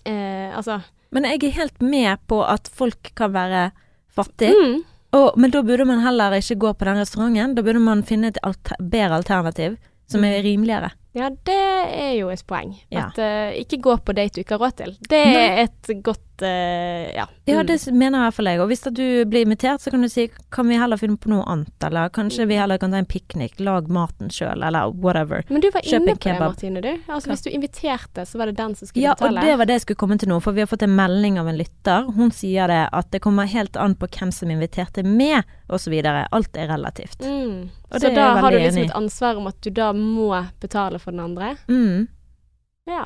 eh, Altså Men jeg er helt med på at folk kan være fattige. mm, Og, men da burde man heller ikke gå på den restauranten. Da burde man finne et alter, bedre alternativ som er rimeligere. Ja, det er jo et poeng. Ja. At uh, ikke gå på date du ikke har råd til. Det er et godt eh, Ja. Ja, Mm. det s- mener i hvert fall jeg. Og hvis du blir invitert, så kan du si kan vi heller finne på noe annet, eller kanskje vi heller kan ta en piknik, lag maten sjøl, eller whatever. Men du var Kjøp inne på det. Martine. du. Altså, Hva? hvis du inviterte, så var det den som skulle Ja, og det var det jeg skulle komme til nå, for vi har fått en melding av en lytter. Hun sier det at det kommer helt an på hvem som inviterte med, osv. Alt er relativt. Mm. Og Så det da har du liksom enig et ansvar om at du da må betale for den andre? Mm. Ja.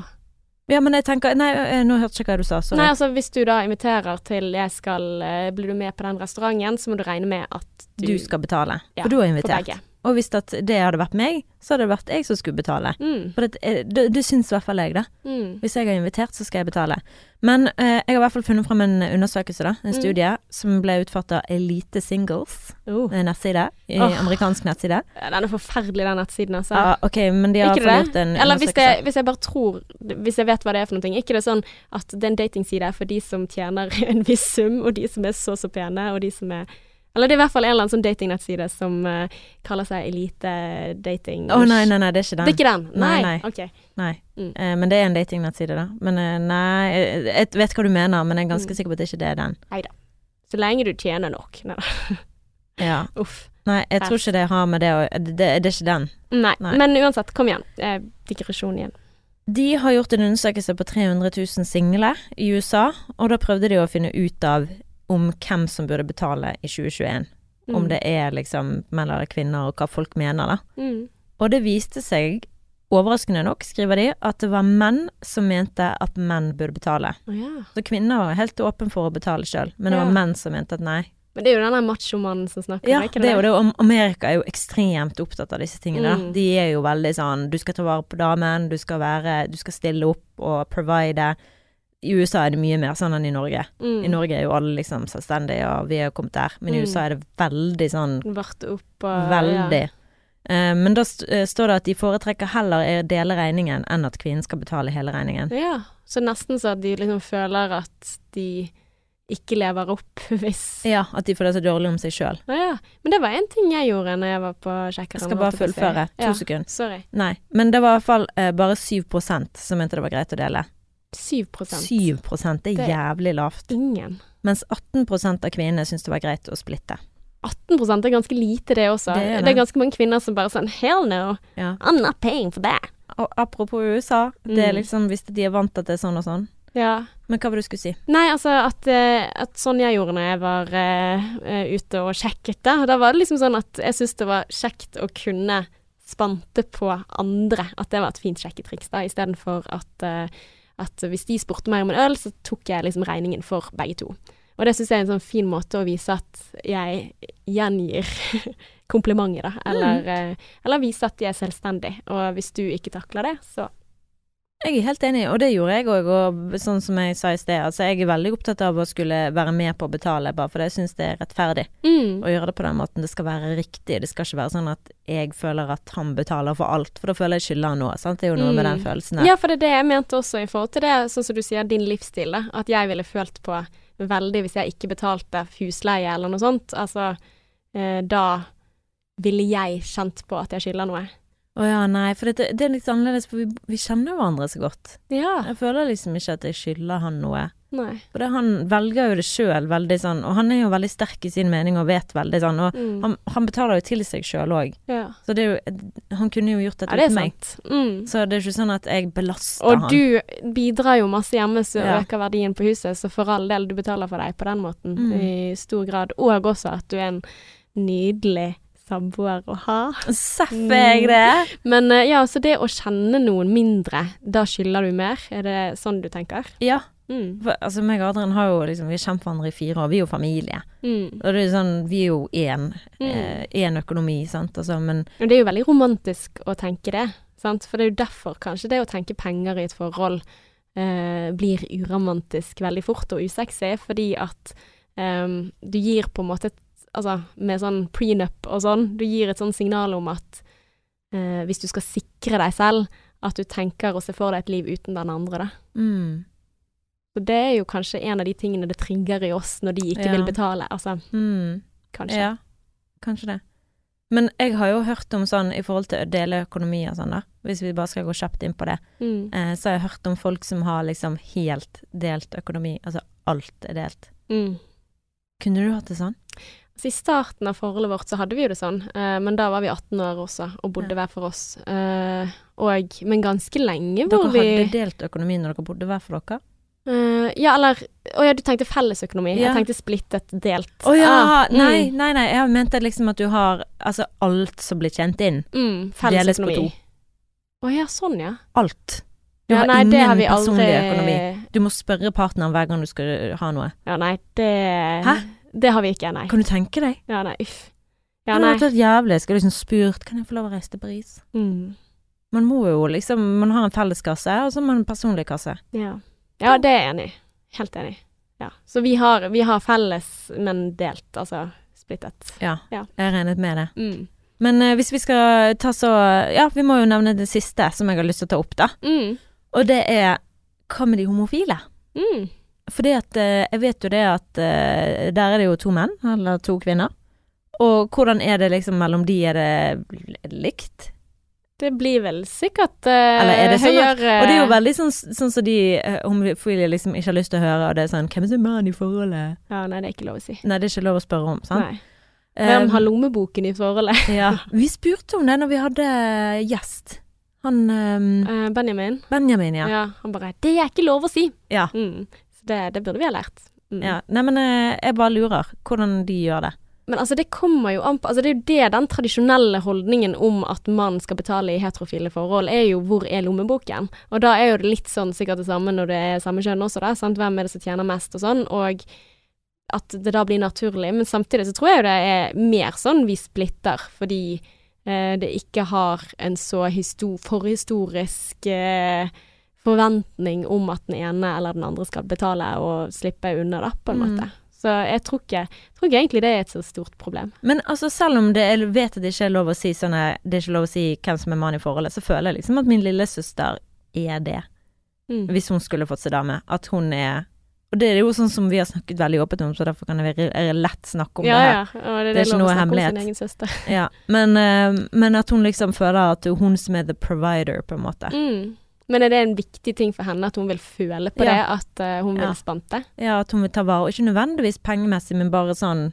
Ja, men jeg tenker Nei, nå hørte jeg ikke hva du sa, sorry. Nei, altså hvis du da inviterer til jeg skal eh, Blir du med på den restauranten, så må du regne med at du, du skal betale, Ja, for du har for invitert. begge. Og hvis det hadde vært meg, så hadde det vært jeg som skulle betale. Mm. For det, eh, det, det syns i hvert fall jeg, da. Mm. Hvis jeg har invitert, så skal jeg betale. Men eh, jeg har i hvert fall funnet fram en undersøkelse, da. En Mm. studie som ble utført av Elite Singles, uh. en nettside. I oh. amerikansk nettside. Ja, Den er forferdelig, den nettsiden, altså. Ja, ok, men de har Ikke gjort en Eller hvis, det, hvis jeg bare tror Hvis jeg vet hva det er for noe. Ikke det sånn at det er en datingside for de som tjener [LAUGHS] en viss sum, og de som er så så pene, og de som er Eller det er i hvert fall en eller annen sånn datingnettside som uh, kaller seg Elite Dating. Å nei, nei, nei, det er ikke den. Det er ikke den? Nei, Nei. nei. Okay. Nei. Mm. Uh, men det er en datingnettside, da. Men uh, nei, jeg, jeg vet hva du mener, men jeg er ganske Mm. sikker på at det ikke er den. Så lenge du tjener nok. Nei, da. Ja. [LAUGHS] Uff. Nei, jeg tror ikke det har med det å det, det, det er ikke den. Nei. Nei. Men uansett, kom igjen. Eh, digresjon igjen. De har gjort en undersøkelse på 300 000 single i USA, og da prøvde de å finne ut av om hvem som burde betale i 2021. Mm. Om det er liksom menn eller kvinner, og hva folk mener, da. mm. Og det viste seg, overraskende nok, skriver de, at det var menn som mente at menn burde betale. Oh, ja. Så kvinner var helt åpne for å betale sjøl, men det Ja. var menn som mente at nei. Men det er jo denne machomannen som snakker, Ja, ikke det er jo det. og Amerika er jo ekstremt opptatt av disse tingene. Mm. De er jo veldig sånn Du skal ta vare på damen, du skal være Du skal stille opp og provide. I USA er det mye mer sånn enn i Norge. Mm. I Norge er jo alle liksom selvstendige, og vi er kommet der. Men i Mm. USA er det veldig sånn Vart opp og Veldig. Ja. Uh, men da st eh, står det at de foretrekker heller å dele regningen enn at kvinnen skal betale hele regningen. Ja. Så nesten så at de liksom føler at de ikke lever opp [LAUGHS] hvis Ja, at de føler seg dårlig om seg sjøl. Ja, ja. Men det var en ting jeg gjorde når jeg var på sjekkeren. Jeg skal bare fullføre. To Ja, sekunder. sorry. Nei. Men det var i hvert fall eh, bare 7 som mente det var greit å dele. 7 7 det er jævlig lavt. Ingen. Mens 18% av kvinnene syns det var greit å splitte. 18% er ganske lite, det også. Det er det. det er ganske mange kvinner som bare sånn Hell no, Ja. I'm not paying for that. Og apropos USA, det er Mm. liksom hvis de er vant til at det er sånn og sånn. Ja. Men hva var det du skulle si? Nei, altså at, eh, at sånn jeg gjorde når jeg var eh, ute og sjekket det. Da var det liksom sånn at jeg syntes det var kjekt å kunne spante på andre. At det var et fint sjekketriks, da, istedenfor at, eh, at hvis de spurte meg om en øl, så tok jeg liksom regningen for begge to. Og det syns jeg er en sånn fin måte å vise at jeg gjengir [LAUGHS] komplimenter, da. Eller, mm. eller vise at de er selvstendig. Og hvis du ikke takler det, så Jeg er helt enig, og det gjorde jeg òg, og sånn som jeg sa i sted, altså jeg er veldig opptatt av å skulle være med på å betale, bare fordi jeg syns det er rettferdig mm. å gjøre det på den måten. Det skal være riktig, det skal ikke være sånn at jeg føler at han betaler for alt, for da føler jeg skylder han noe, sant. Det er jo noe med Mm. den følelsen der. Ja, for det er det jeg mente også i forhold til det, sånn som du sier, din livsstil, da. At jeg ville følt på veldig hvis jeg ikke betalte husleie eller noe sånt. Altså, eh, da ville jeg kjent på at jeg skylder noe. Å ja, nei, for det, det er litt annerledes, for vi, vi kjenner hverandre så godt. Ja. Jeg føler liksom ikke at jeg skylder han noe. Nei. For det, han velger jo det sjøl veldig sånn, og han er jo veldig sterk i sin mening og vet veldig sånn, og Mm. han, han betaler jo til seg sjøl òg. Ja. Så det er jo Han kunne jo gjort ja, dette det er uten meg. Mm. Så det er ikke sånn at jeg belaster Og han. du bidrar jo masse hjemme, så Ja. øker verdien på huset, så for all del, du betaler for deg på den måten Mm. i stor grad. Og også at du er en nydelig samboer å ha. Seff er jeg det! Men eh, ja, så det å kjenne noen mindre, da skylder du mer? Er det sånn du tenker? Ja. Mm. For, altså meg og Adrian har jo liksom Vi har kjent hverandre i fire år. Vi er jo familie. Mm. Og det er sånn Vi er jo én. Mm. eh, økonomi, sant. Altså, men Og det er jo veldig romantisk å tenke det, sant? For det er jo derfor kanskje det å tenke penger i et forhold eh, blir uromantisk veldig fort og usexy, fordi at ehm, du gir på en måte et Altså med sånn prenup og sånn, du gir et sånn signal om at eh, hvis du skal sikre deg selv, at du tenker å se for deg et liv uten den andre, da. mm, Så det er jo kanskje en av de tingene det trigger i oss når de ikke Ja. vil betale. Altså, mm, kanskje. Ja, kanskje det. Men jeg har jo hørt om sånn i forhold til å dele økonomi og sånn, da. Hvis vi bare skal gå kjapt inn på det. Mm. Eh, så har jeg hørt om folk som har liksom helt delt økonomi. Altså alt er delt. Mm. Kunne du hatt det sånn? Så I starten av forholdet vårt så hadde vi jo det sånn, eh, men da var vi 18 år også og bodde hver for oss. Eh, og, men ganske lenge Dere hvor vi hadde delt økonomi når dere bodde hver for dere? Eh, Ja, eller Å ja, du tenkte fellesøkonomi. Ja. Jeg tenkte splittet, delt. Å ja! Ah, mm, Nei, nei, nei. Jeg mente liksom at du har altså alt som blir tjent inn. Mm, Deles på fellesøkonomi. Å ja, sånn ja. Alt. Du ja har nei, ingen har personlig aldri økonomi. Du må spørre partneren hver gang du skal ha noe. Ja, nei, det Hæ? Det har vi ikke, nei. Kan du tenke deg? Ja, nei, uff. Ja, nei. det hadde vært jævlig. Skulle liksom spurt Kan jeg få lov å reise til Paris? Mm, Man må jo liksom Man har en felleskasse, og så har man en personlig kasse. ja. ja, det er jeg enig i. Helt enig. Ja. Så vi har, vi har felles, men delt, altså splittet. Ja, Ja. jeg regnet med det. Mm. Men uh, hvis vi skal ta så Ja, vi må jo nevne det siste som jeg har lyst til å ta opp, da. Mm. Og det er Hva med de homofile? Mm. Fordi at eh, jeg vet jo det at eh, der er det jo to menn, eller to kvinner. Og hvordan er det liksom mellom de, er det likt? Det blir vel sikkert er det sånn Og det er jo veldig sånn, sånn som de eh, homofile liksom ikke har lyst til å høre, og det er sånn Hvem er mann i forholdet? Ja, nei, det er ikke lov å si. Nei, det er ikke lov å spørre om, sant? Nei. Hvem Eh, har lommeboken i forholdet? [LAUGHS] ja. Vi spurte om det når vi hadde gjest. Han Eh, Benjamin? Benjamin, ja. Ja. Han bare 'Det er ikke lov å si'. Ja. Mm. Det, det burde vi ha lært. Mm. ja. Nei, men eh, jeg bare lurer hvordan de gjør det. Men altså, det kommer jo an på Altså, det er jo det den tradisjonelle holdningen om at mann skal betale i heterofile forhold, er jo hvor er lommeboken? Og da er jo det litt sånn sikkert det samme når det er samme kjønn også, da. Sant? Hvem er det som tjener mest og sånn. Og at det da blir naturlig. Men samtidig så tror jeg jo det er mer sånn vi splitter, fordi eh, det ikke har en så histo forhistorisk eh, forventning om at den ene eller den andre skal betale og slippe unna, da, på en Mm. måte. Så jeg tror ikke, tror ikke egentlig det er et så stort problem. Men altså, selv om det, jeg vet at det ikke er lov å si sånne, Det er ikke lov å si hvem som er mann i forholdet, så føler jeg liksom at min lillesøster er det. Mm. Hvis hun skulle fått seg dame. At hun er Og det er jo sånn som vi har snakket veldig åpent om, så derfor kan jeg er lett snakke om Ja, det her. ja. Og det, Det er ikke noe hemmelighet. Ja. Men, eh, men at hun liksom føler at det er hun som er the provider, på en måte. Mm. Men er det en viktig ting for henne at hun vil føle på det, at uh, hun vil Ja. spante? Ja, at hun vil ta vare, ikke nødvendigvis pengemessig, men bare sånn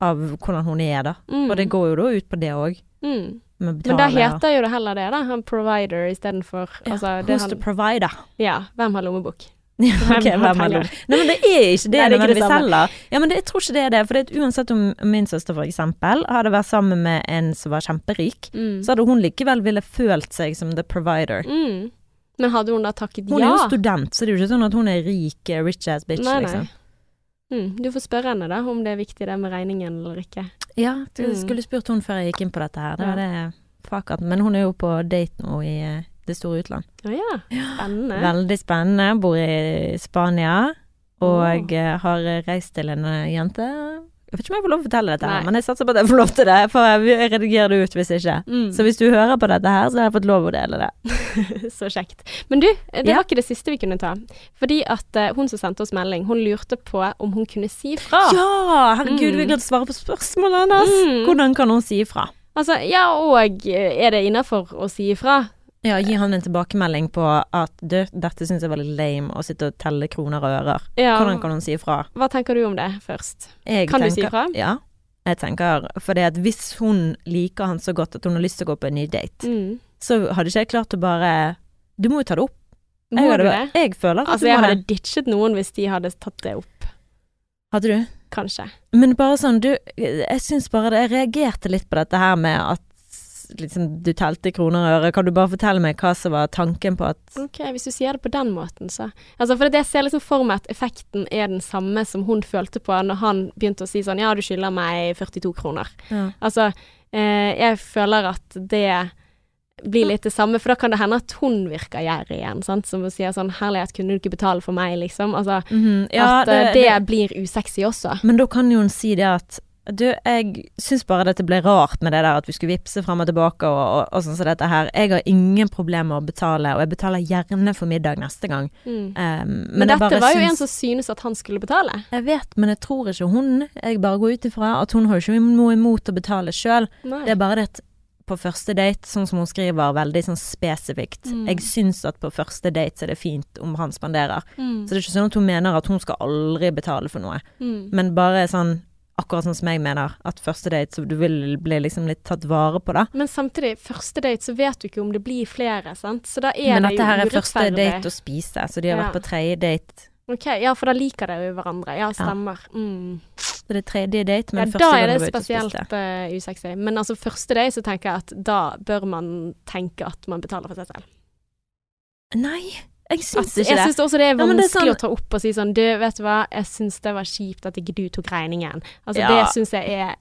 av hvordan hun er, da. Mm. Og det går jo da ut på det òg. mm. Men da heter jo det heller det, da. Han provider istedenfor ja, altså, Who's han, the provider? Ja, hvem har lommebok? [LAUGHS] Ja, Hvem ok, har hvem har lommebok? Nei, men det er ikke det Nei, det nødvendigvis heller. Ja, men det, jeg tror ikke det er det. For det, uansett om min søster for eksempel hadde vært sammen med en som var kjemperik, Mm. så hadde hun likevel ville følt seg som the provider. Mm. Men hadde hun da takket Hun ja? er jo student, så det er jo ikke sånn at hun er rik, eh, rich ass bitch, Nei, nei. liksom. Mm. Du får spørre henne da om det er viktig det med regningen eller ikke. Ja, du Mm. skulle spurt hun før jeg gikk inn på dette her. Det var Ja. det fuck at- Men hun er jo på date nå i eh, det store utland. Å ja, spennende. Veldig spennende. Bor i Spania. Og eh, har reist til en jente Jeg vet ikke om jeg får lov til å fortelle dette, her, men jeg satser på at jeg får lov til det. For jeg redigerer det ut hvis ikke. Mm. Så hvis du hører på dette her, så har jeg fått lov å dele det. [LAUGHS] Så kjekt. Men du, det Ja. var ikke det siste vi kunne ta. Fordi at uh, hun som sendte oss melding, hun lurte på om hun kunne si fra. Ja! Herregud, Mm. vi glemte å svare på spørsmålet hennes. Mm. Hvordan kan hun si ifra? Altså, ja, og eh, er det innafor å si ifra? Ja, gi han en tilbakemelding på at du, dette syns jeg er veldig lame å sitte og telle kroner og ører. Ja. Hvordan kan hun si ifra? Hva tenker du om det først? Jeg Kan du si tenker- ifra? Ja. Jeg tenker, for det at hvis hun liker han så godt at hun har lyst til å gå på en ny date, Mm. så hadde ikke jeg klart å bare Du må jo ta det opp. Må jeg, du hadde, det? jeg føler at Altså, du jeg hadde det. ditchet noen hvis de hadde tatt det opp. Hadde du? Kanskje. Men bare sånn, du Jeg syns bare det Jeg reagerte litt på dette her med at liksom du telte kroner og øre. Kan du bare fortelle meg hva som var tanken på at Ok, hvis du sier det på den måten, så Altså, for det jeg ser liksom for meg at effekten er den samme som hun følte på når han begynte å si sånn Ja, du skylder meg 42 kroner. ja. Altså, eh, jeg føler at det blir litt det samme, for da kan det hende at hun virker gjerrig igjen, sant, som sier sånn Herlighet, kunne du ikke betale for meg, liksom? Altså, Mhm, ja, at eh, det, blir usexy også. Men da kan jo hun si det at du, jeg syns bare dette ble rart med det der at vi skulle vippse frem og tilbake og, og, og sånn som dette her. Jeg har ingen problemer med å betale, og jeg betaler gjerne for middag neste gang. Mm. Um, Men, men, dette var jo syns- en som synes at han skulle betale. Jeg vet, men jeg tror ikke hun Jeg bare går ut ifra at hun har ikke noe imot å betale sjøl. Det er bare det at på første date, sånn som hun skriver veldig sånn spesifikt Mm. Jeg syns at på første date så er det fint om han spanderer. Mm. Så det er ikke sånn at hun mener at hun skal aldri betale for noe. Mm. Men bare sånn akkurat sånn som jeg mener, at første date så du vil bli liksom litt tatt vare på, da. Men samtidig, første date så vet du ikke om det blir flere, sant. Så da er Men det dette her er første date å spise, så de har Ja. vært på tredje date. Ok, ja, for da liker dere jo hverandre. Ja, stemmer. Mm. Så det er tredje date, Ja, men første da du er de det Da er det spesielt spiste. uh, usexy. Men altså første date så tenker jeg at da bør man tenke at man betaler for seg selv. Nei, jeg syns jeg syns også det er Ja, det er vanskelig sånn- å ta opp og si sånn Du, vet du hva, jeg syns det var kjipt at ikke du tok regningen. Altså Ja. det syns jeg er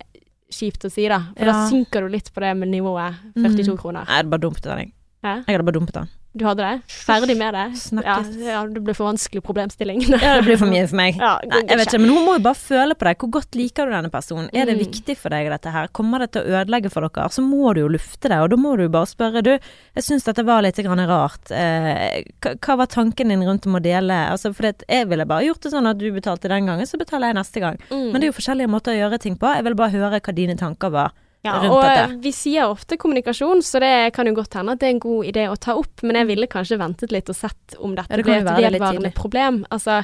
kjipt å si, da. For da synker du litt på det med nivået 42 Mm. kroner. Jeg hadde bare dumpet den, jeg. Hæ? Jeg hadde bare dumpet den. Du hadde det? Ferdig med det? Ja, Snakkes. ja, det ble for vanskelig problemstilling. [LAUGHS] Ja, det blir for mye for meg. [LAUGHS] Ja, Nei, jeg vet ikke, men hun må jo bare føle på deg. Hvor godt liker du denne personen? Er det Mm. viktig for deg dette her? Kommer det til å ødelegge for dere? Så må du jo lufte det, og da må du jo bare spørre du, jeg syns dette var litt grann rart. Eh, hva var tanken din rundt om å dele? Altså, for jeg ville bare gjort det sånn at du betalte den gangen, så betaler jeg neste gang. Mm. Men det er jo forskjellige måter å gjøre ting på. Jeg vil bare høre hva dine tanker var. Ja, rundt og dette. vi sier ofte kommunikasjon, så det kan jo godt hende at det er en god idé å ta opp, men jeg ville kanskje ventet litt og sett om dette Ja, det ble et vedvarende problem. Altså,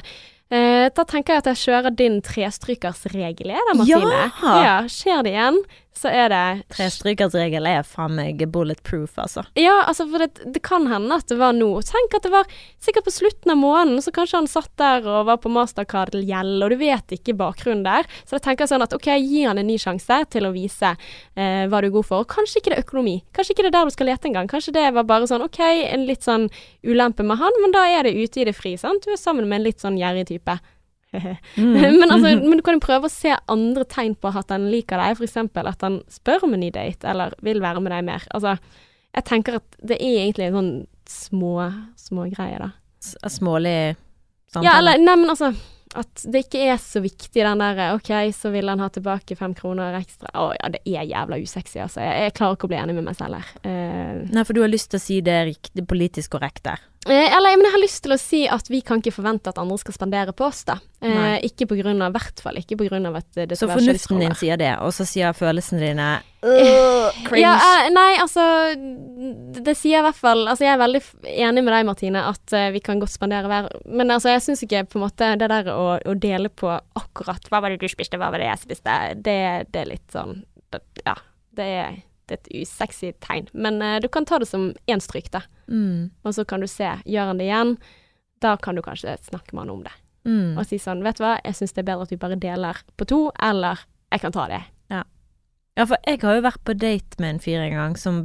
eh, da tenker jeg at jeg kjører din trestrykersregel, jeg da, Ja! Martine. Ja! Skjer det igjen, så er det Trestrykersregel er faen meg bulletproof, altså. Ja, altså for det, det kan hende at det var nå. Tenk at det var sikkert på slutten av måneden, så kanskje han satt der og var på mastercard til gjeld, og du vet ikke bakgrunnen der. Så da tenker jeg sånn at ok, gi han en ny sjanse til å vise eh, hva du er god for. Og kanskje ikke det er økonomi. Kanskje ikke det er der du skal lete engang. Kanskje det var bare sånn ok, en litt sånn ulempe med han, men da er det ute i det fri, sant. Du er sammen med en litt sånn gjerrig type. Mm. [LAUGHS] men, altså, men du kan jo prøve å se andre tegn på at han liker deg, f.eks. at han spør om en ny date, eller vil være med deg mer. Altså, jeg tenker at det er egentlig en sånn små, små greie, da. S- Smålig samtale. Ja, eller Nei, men altså at det ikke er så viktig den derre OK, så vil han ha tilbake fem kroner ekstra. Å ja, det er jævla usexy, altså. Jeg, jeg klarer ikke å bli enig med meg selv her. Uh, Nei, for du har lyst til å si det, rik- det politisk korrekte. Eh, eller men jeg har lyst til å si at vi kan ikke forvente at andre skal spandere på oss, da. Eh, Nei. ikke på grunn av, hvert fall ikke på grunn av at det Så skal være fornuften din sier det, og så sier følelsene dine [LAUGHS] Ja, eh, nei, altså det, det sier i hvert fall Altså, jeg er veldig enig med deg, Martine, at uh, vi kan godt spandere hver Men altså, jeg syns ikke på en måte det der å, å dele på akkurat Hva var det du spiste, hva var det jeg spiste? Det, det er litt sånn det, Ja. Det er, er et usexy tegn. Men uh, du kan ta det som én stryk, da. mm, Og så kan du se, gjør han det igjen, da kan du kanskje snakke med han om det. mm. Og si sånn, vet du hva, jeg syns det er bedre at vi bare deler på to, eller jeg kan ta det. Ja, for jeg har jo vært på date med en fyr en gang som,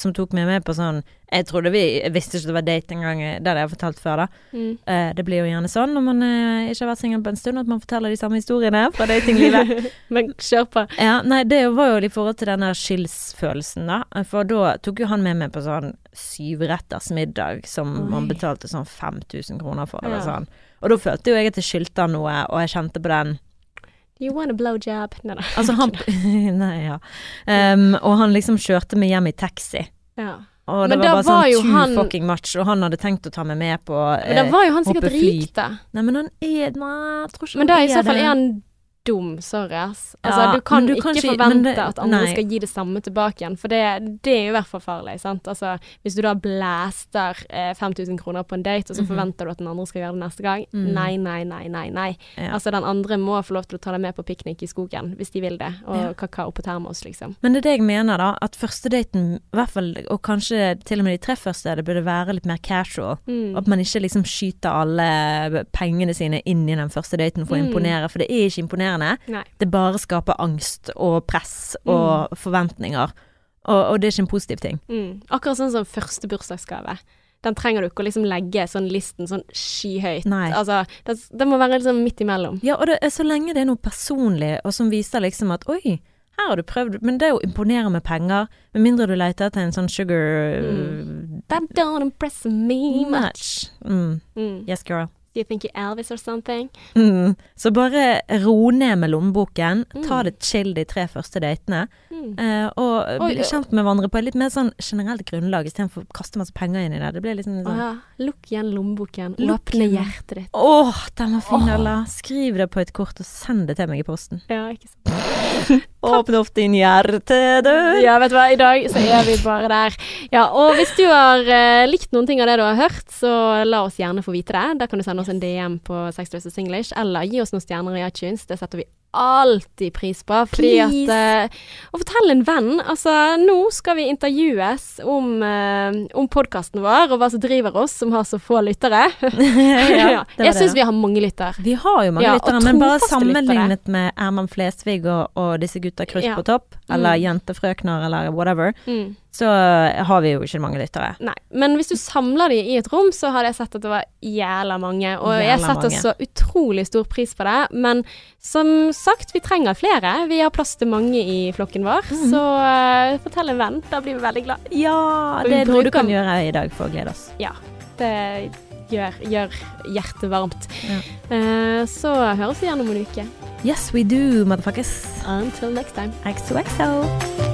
som tok meg med på sånn Jeg trodde vi Jeg visste ikke det var date engang, det hadde jeg fortalt før, da. Mm. Eh, det blir jo gjerne sånn når man eh, ikke har vært singel på en stund, at man forteller de samme historiene fra datinglivet. [LAUGHS] Men kjør på. Ja, nei, det var jo i forhold til den der skilsfølelsen da. For da tok jo han med meg på sånn syvretters middag som Oi. man betalte sånn 5000 kroner for, eller Ja. sånn. Og da følte jo jeg at jeg skyldte han noe, og jeg kjente på den You want a blowjob? Nei da. Altså, han [LAUGHS] [LAUGHS] Nei, ja. Um, og han liksom kjørte meg hjem i taxi. Ja. Og det Men var bare var sånn too han- fucking much, og han hadde tenkt å ta meg med på Men da eh, var jo han sikkert rik, da. Nei, men han er Nei, jeg tror ikke Men da i så fall er han dum, sorry ass. Altså, Ja, du kan du ikke kan ikke- forvente det- at andre nei. skal gi det samme tilbake igjen, for det, det er jo i hvert fall farlig, sant. Altså, hvis du da blaster eh, 5000 kroner på en date, og så Mhm. forventer du at den andre skal gjøre det neste gang, Mm. nei, nei, nei, nei, nei. Ja. Altså, den andre må få lov til å ta deg med på piknik i skogen, hvis de vil det, og Ja. kakao på termos, liksom. Men det er det jeg mener, da. At første daten, i hvert fall, og kanskje til og med de tre første, det burde være litt mer casual. Mm. At man ikke liksom skyter alle pengene sine inn i den første daten for å Mm. imponere, for det er ikke imponerende. Nei. Det bare skaper angst og press og forventninger. Og, og det er ikke en positiv ting. Mm. Akkurat sånn som første bursdagsgave. Den trenger du ikke å liksom legge sånn listen sånn skyhøyt. Nei. Altså, det, det må være liksom midt imellom. Ja, og det er så lenge det er noe personlig, og som viser liksom at oi, her har du prøvd, men det å imponere med penger, med mindre du leter etter en sånn sugar That don't impress me much. Mm. Mm. Yes, girl. Do you think you're Elvis or something? Mm. Så bare ro ned med lommeboken, ta Mm. det chill de tre første datene, Mm. Uh, og Oi, bli kjent med hverandre på et litt mer sånn generelt grunnlag, istedenfor å kaste masse penger inn i det. Det blir liksom sånn sånn ja. Lukk igjen lommeboken. Åpne hjertet ditt. Åh, den var fin, Ella. Oh. Skriv det på et kort og send det til meg i posten. Ja, ikke sant. [LAUGHS] Åpne opp din hjertedør. Ja, vet du hva, i dag så er vi bare der. Ja, og hvis du har uh, likt noen ting av det du har hørt, så la oss gjerne få vite det. Da kan du sende oss en DM på Sex og English, eller gi oss noen stjerner i iTunes. Det setter vi alltid pris på. Fordi Please. at uh, Å fortelle en venn Altså, nå skal vi intervjues om, uh, om podkasten vår, og hva som driver oss, som har så få lyttere. [LAUGHS] ja, Jeg syns vi har mange lyttere. Vi har jo mange Ja, lyttere, men bare sammenlignet sammenlignet med Erman Flesvig og, og disse gutta krutt Ja. på topp, eller Mm. jentefrøkner, eller whatever, Mm. så har vi jo ikke mange lyttere. Nei, men hvis du samler de i et rom, så hadde jeg sett at det var jævla mange. Og jeg setter mange. så utrolig stor pris på det. Men som sagt, vi trenger flere. Vi har plass til mange i flokken vår. Mm. Så uh, fortell en venn. Da blir vi veldig glad. Ja, det er noe du kan gjøre i dag for å glede oss. Ja. Det gjør, gjør hjertet varmt. Ja. Uh, så høres vi igjen om en uke. Yes, we do, motherfuckers. Until next time. XOXO.